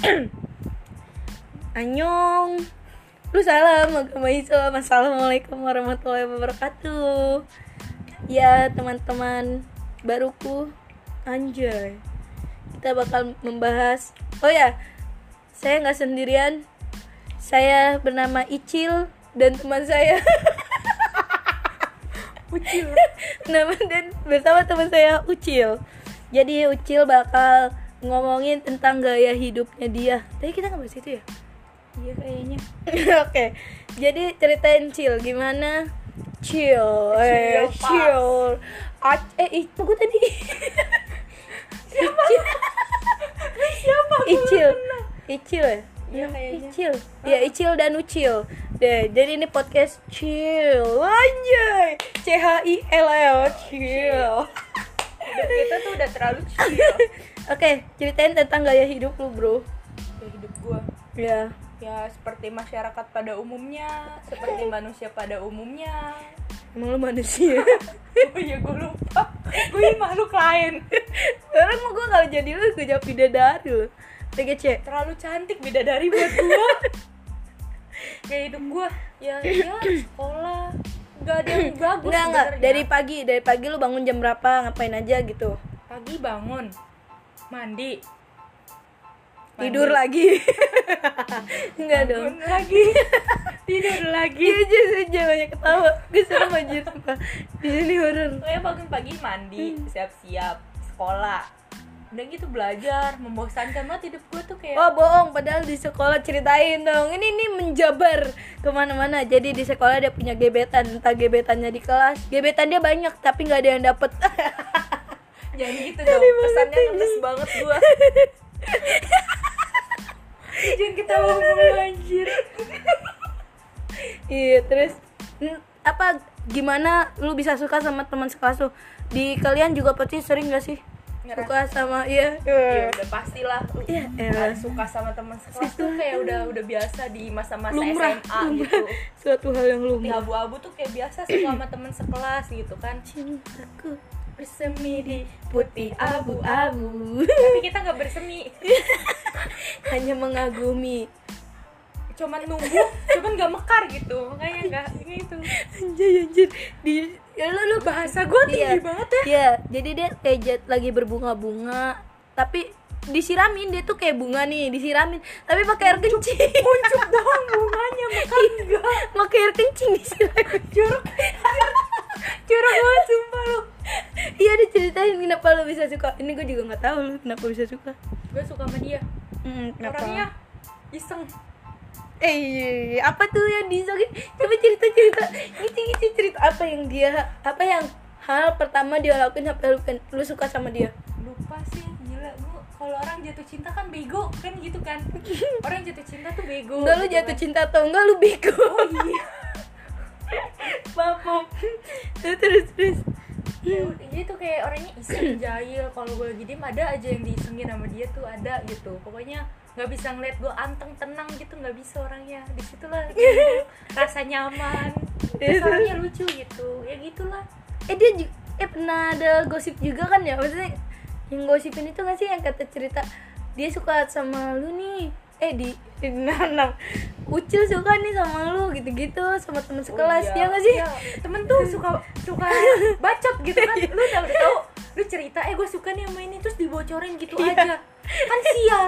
Anyong Lu salam agama Islam Assalamualaikum warahmatullahi wabarakatuh. Ya teman-teman baruku Anjay Kita bakal membahas Oh ya Saya nggak sendirian. Saya bernama Icil Dan teman saya. Ucil. Nama dan bersama teman saya Ucil. Jadi Ucil bakal ngomongin tentang gaya hidupnya dia Tadi kita nggak bahas itu ya? Iya kayaknya Oke, jadi ceritain Cil gimana? Cil, eh, Chill, Cil. Eh, itu gue tadi. Siapa? Siapa? Icil, Icil ya? Iya kayaknya Icil, ya Icil dan Ucil. Deh, jadi ini podcast Chill, anjay. C H I L L, Chill. Hidup kita tuh udah terlalu chill Oke, ceritain tentang gaya hidup lu, bro. Ya hidup gua Ya, Ya seperti masyarakat pada umumnya Seperti manusia pada umumnya emang lu manusia. Oh iya gue lupa Gue ini makhluk lain Sekarang mau gue kalau jadi lu, gue jadi bidadari lu. TGC. Terlalu cantik beda dari buat gua Kayak hidup gua Ya ya sekolah Gak ada yang bagus Enggak enggak, dari pagi, dari pagi lu bangun jam berapa, ngapain aja gitu. Pagi bangun Mandi Tidur lagi. Enggak dong. Lagi Tidur lagi Iya aja aja banyak ketawa. Gue serem aja sumpah. Di sini horor. Pokoknya bangun pagi mandi, siap-siap, sekolah Udah gitu belajar, membosankan banget hidup gue tuh kayak Oh bohong, padahal di sekolah ceritain dong. Ini ini menjabar ke mana-mana. Jadi di sekolah dia punya gebetan, entah gebetannya di kelas. Gebetan dia banyak, tapi nggak ada yang dapet. Jangan gitu dong, pesannya ngenes banget gue Jangan ketawa mulu anjir Iya, terus mm, apa gimana lu bisa suka sama teman sekelas lu? Di kalian juga pasti sering gak sih? Suka sama iya. Ya udah pastilah Iya, Ada elah. suka sama teman sekelas tuh kayak udah udah biasa di masa-masa SMA lumrah. gitu Suatu hal yang lumrah. abu-abu tuh kayak biasa suka sama teman sekelas gitu kan Cintaku Bersemi di putih abu-abu abu Tapi kita nggak bersemi hanya mengagumi cuman nunggu cuman nggak mekar gitu. Makanya nggak gitu anjay anjir di ya lu, lu bahasa gue tinggi banget ya. Iya, jadi dia kayak jet lagi berbunga-bunga. Tapi disiramin dia tuh kayak bunga nih disiramin. Tapi pakai air kencing. kuncup doang bunganya mekar enggak pakai air kencing disiramin. Jorok. Jorok banget sumpah lu. Iya diceritain kenapa lu bisa suka. Ini gue juga nggak tahu lu kenapa bisa suka. Gue suka sama dia. Kenapa? Orangnya iseng eh iya, apa tuh yang disogin coba cerita cerita. Gitu gitu cerita. Apa yang dia apa yang hal pertama dia lakuin sampai lu, lu suka sama dia? Lupa sih gila. Gue kalau orang jatuh cinta kan bego kan gitu kan? Orang jatuh cinta tuh bego enggak lu gitu jatuh kan. cinta atau enggak lu bego. Oh iya. Maaf terus terus terus. Ya dia tuh kayak orangnya iseng jahil. Kalau gue lagi diem ada aja yang diisengin sama dia tuh ada gitu. Pokoknya nggak bisa ngeliat gue anteng tenang gitu nggak bisa orangnya. Di situlah gitu, rasa nyaman. Terus orangnya lucu gitu. Ya gitulah. Eh dia juga eh pernah ada gosip juga kan ya? Maksudnya yang gosipin itu nggak sih yang kata cerita dia suka sama lu nih. Eh di di nanam ucil suka nih sama lu gitu-gitu sama temen sekelas. Oh, ya nggak sih? Iya, temen tuh suka suka bacot gitu kan. Lu udah udah tahu lu cerita eh gue suka nih sama ini. Terus dibocorin gitu Iya. aja. Kan sial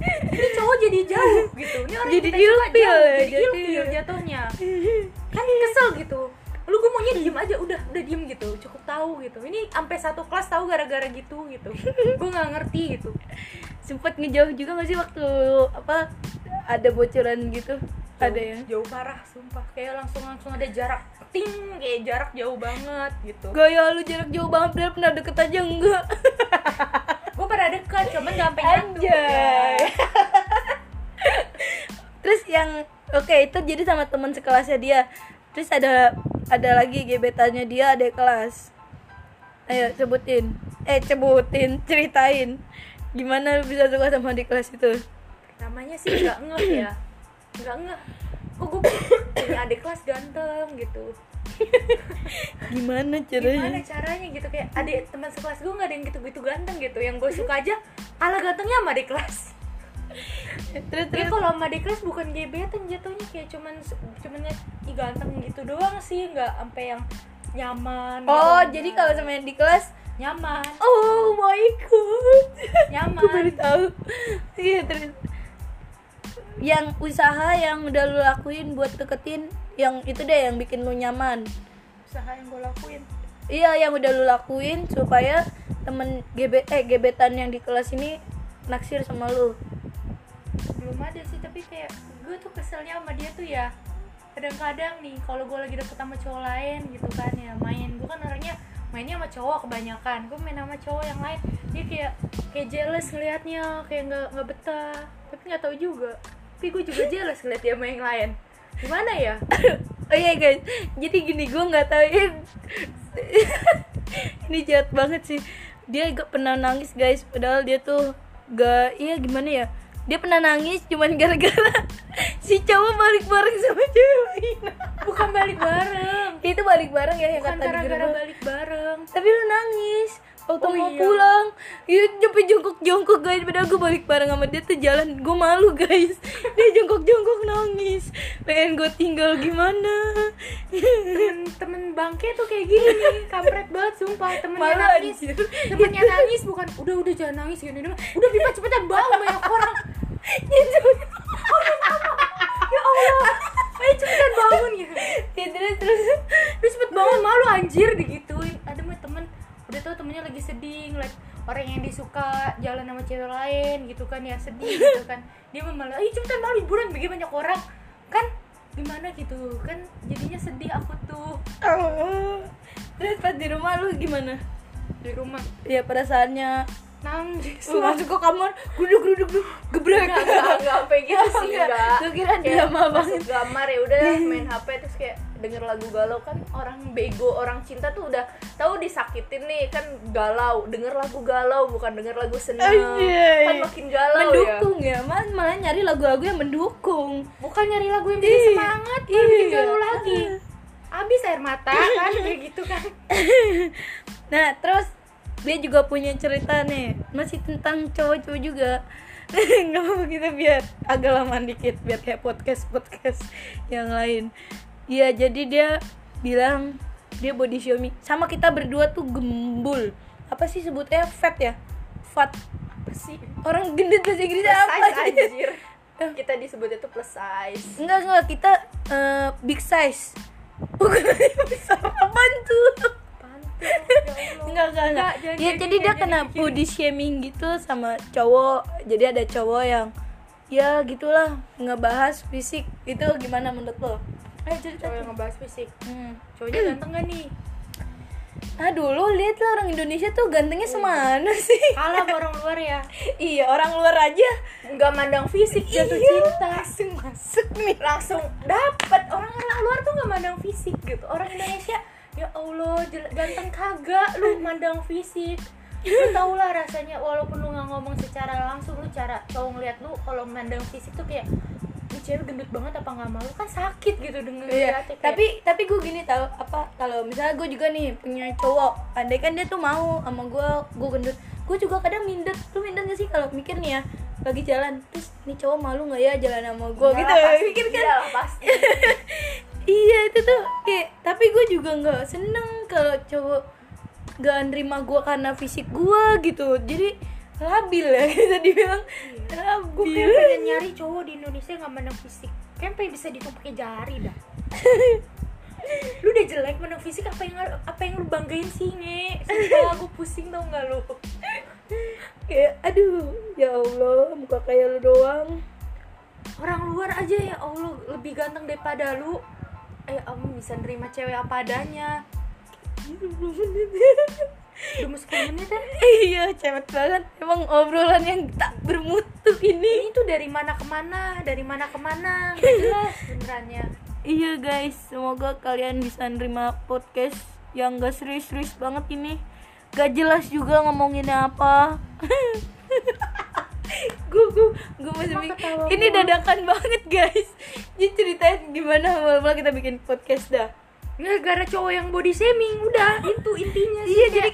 ini cowok jadi jauh gitu. Ini orang Jadi ilfil jauh, ya, jadi ilfil jatuhnya. Kan kesel gitu. Lu gue maunya diem aja udah udah diem gitu. Cukup tahu gitu. Ini sampai satu kelas tahu gara-gara gitu gitu. Gue nggak ngerti gitu. Sempet ngejauh juga nggak sih waktu apa ada bocoran gitu? Ada ya? jauh parah sumpah. Kayak langsung langsung ada jarak ting kayak jarak jauh banget gitu. Gaya lu jarak jauh banget padahal pernah deket aja enggak dekat cuman gak sampai nyatu Anjay. terus yang oke itu jadi sama teman sekelasnya dia. Terus ada ada lagi gebetannya dia ada kelas. Ayo sebutin. Eh sebutin ceritain. Gimana bisa suka sama di kelas itu? Namanya sih nggak ngeh ya. Nggak ngeh. Kok gue punya adik kelas ganteng gitu gimana gimana caranya caranya gitu? Kayak adik teman sekelas gue nggak ada yang gitu-gitu ganteng gitu. Yang gue suka aja ala gantengnya sama adik kelas. Terus terus? kalau sama di kelas bukan gebetan jatuhnya. Kayak cuman cuman ih ganteng gitu doang sih. Nggak sampai yang nyaman oh gitu. jadi kalau sama yang di kelas? Nyaman. Oh my god. Nyaman. aku baru tahu. Iya terus. Yang usaha yang udah lu lakuin buat deketin yang itu deh yang bikin lu nyaman. Usaha yang gue lakuin. Iya yang udah lu lakuin supaya temen gebet eh gebetan yang di kelas ini naksir sama lu. Belum ada sih tapi kayak gue tuh keselnya sama dia tuh ya kadang-kadang nih kalau gue lagi deket sama cowok lain gitu kan ya main. Gue kan orangnya mainnya sama cowok kebanyakan. Gue main sama cowok yang lain. Dia kayak kayak jealous ngelihatnya kayak nggak nggak betah. Tapi nggak tahu juga. Tapi gue juga jealous ngeliat dia sama yang lain gimana ya? Oh iya guys. Jadi gini gue nggak tahu ini ini jahat banget sih. Dia gak pernah nangis guys. Padahal dia tuh gak iya gimana ya? Dia pernah nangis cuman gara-gara si cowok balik bareng sama cewek. Lain bukan balik bareng. Itu balik bareng ya yang bukan kata gara-gara balik bareng. Tapi lu nangis waktu Oh mau iya. pulang itu sampai jongkok-jongkok guys. Padahal gue balik bareng sama dia tuh jalan gue malu guys. Dia jongkok-jongkok nangis. Pengen gue tinggal gimana? Temen temen bangke tuh kayak gini nih. Kampret banget sumpah. Temennya Malu nangis. anjir. temennya nangis bukan udah udah jangan nangis gini gini. Udah pipa cepetan bawa banyak orang. Ya Allah. Ayo cepetan bangun gitu. Ya terus terus. Terus cepet bangun malu anjir digituin orang yang disuka jalan sama cewek lain gitu kan ya sedih gitu kan. Dia mah malah ayo cepetan malu liburan bagi banyak orang. Kan gimana gitu kan jadinya sedih aku tuh. Terus pas di rumah lu gimana? Di rumah. Ya perasaannya nangis. Lu masuk ke kamar gruduk gruduk gruduk gebrek enggak, enggak sampai gitu sih, enggak. kira drama masuk banget. kamar ya udah main HP terus kayak denger lagu galau kan orang bego, orang cinta tuh udah tahu disakitin nih kan galau, denger lagu galau bukan denger lagu seneng. Kan makin galau ya. mendukung ya, man malah nyari lagu-lagu yang mendukung Bukan nyari lagu yang bikin semangat, malah bikin galau lagi. Abis air mata kan kayak gitu kan. nah terus dia juga punya cerita nih masih tentang cowok-cowok juga nggak apa kita biar agak lama dikit biar kayak podcast podcast yang lain Iya jadi dia bilang dia body shaming sama kita berdua tuh gembul. Apa sih sebutnya? Fat ya? Fat. Apa sih? orang gendut bahasa Inggrisnya Plus apa size sih? anjir. Kita disebutnya tuh plus size. enggak enggak. Kita eh, big size. Bukan besar apaan tuh Pantul, ya enggak enggak enggak. Ya jadi gini, dia jangan kena body shaming gitu sama cowok. Jadi ada cowok yang ya gitulah. Ngebahas fisik. Itu gimana menurut lo ayo cerita Cowok yang ngebahas fisik. hmm. Cowoknya ganteng gak nih? ah dulu lihat lah orang Indonesia tuh gantengnya semana sih? Kalah orang luar ya. iya orang luar aja. Nggak mandang fisik. Jatuh Iya, cinta. Langsung masuk nih. Langsung dapat orang orang luar tuh nggak mandang fisik gitu. Orang Indonesia ya Allah ganteng kagak lu mandang fisik. Lu tau lah rasanya walaupun lu nggak ngomong secara langsung lu cara cowok ngeliat lu kalau mandang fisik tuh kayak cewek gendut banget apa nggak malu kan sakit gitu denger Iya, ngeliatnya, kayak, tapi tapi gue gini tau apa kalau misalnya gue juga nih punya cowok, andai kan dia tuh mau sama gue, gue gendut, gue juga kadang minder, lu minder gak sih kalau mikir nih ya lagi jalan, terus nih cowok malu nggak ya jalan sama gue "Iyalah, gitu, pasti, mikir kan? iyalah, pasti. Iya itu tuh kayak, tapi gue juga nggak seneng kalau cowok gak nerima gue karena fisik gue gitu, jadi labil ya kita dibilang gue labil. kayak pengen nyari cowok di Indonesia yang nggak mandang fisik. Kayak pengen bisa dihitung pakai jari dah. Lu udah jelek mandang fisik apa yang apa yang lu banggain sih nge? Sumpah gue pusing tau nggak lu? Kayak, aduh, ya Allah, muka kayak lu doang. orang luar aja ya Allah lebih ganteng daripada lu. Eh kamu bisa nerima cewek apa adanya udah mau 10 menit ya iya cepet banget. Emang obrolan yang tak bermutu ini. Ini tuh dari mana ke mana dari mana ke mana nggak jelas benerannya iya guys. Semoga kalian bisa nerima podcast yang gak serius-serius banget ini. Gak jelas juga ngomonginnya apa. Gue gue gue masih mikir. ini dadakan banget guys. Jadi ceritain gimana awal-awal kita bikin podcast dah. Nggak gara cowok yang body shaming. Udah itu intinya sih iya jadi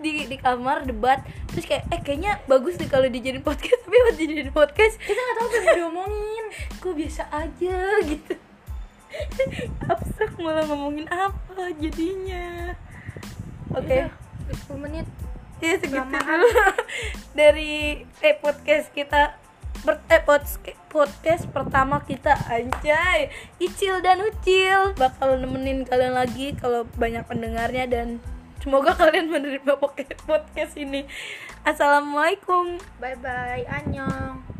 di di kamar debat. Terus kayak eh kayaknya bagus nih kalau dijadiin podcast tapi buat dijadiin podcast. Kita nggak tahu apa yang diomongin. Kok biasa aja gitu. Abstrak malah ngomongin apa jadinya. Oke. Udah, 10 menit. Ya segitu dulu. Dari eh podcast kita per, eh podcast, podcast pertama kita anjay. Icil dan Ucil. Bakal nemenin kalian lagi kalau banyak pendengarnya dan semoga kalian menerima podcast ini. Assalamualaikum. Bye bye annyeong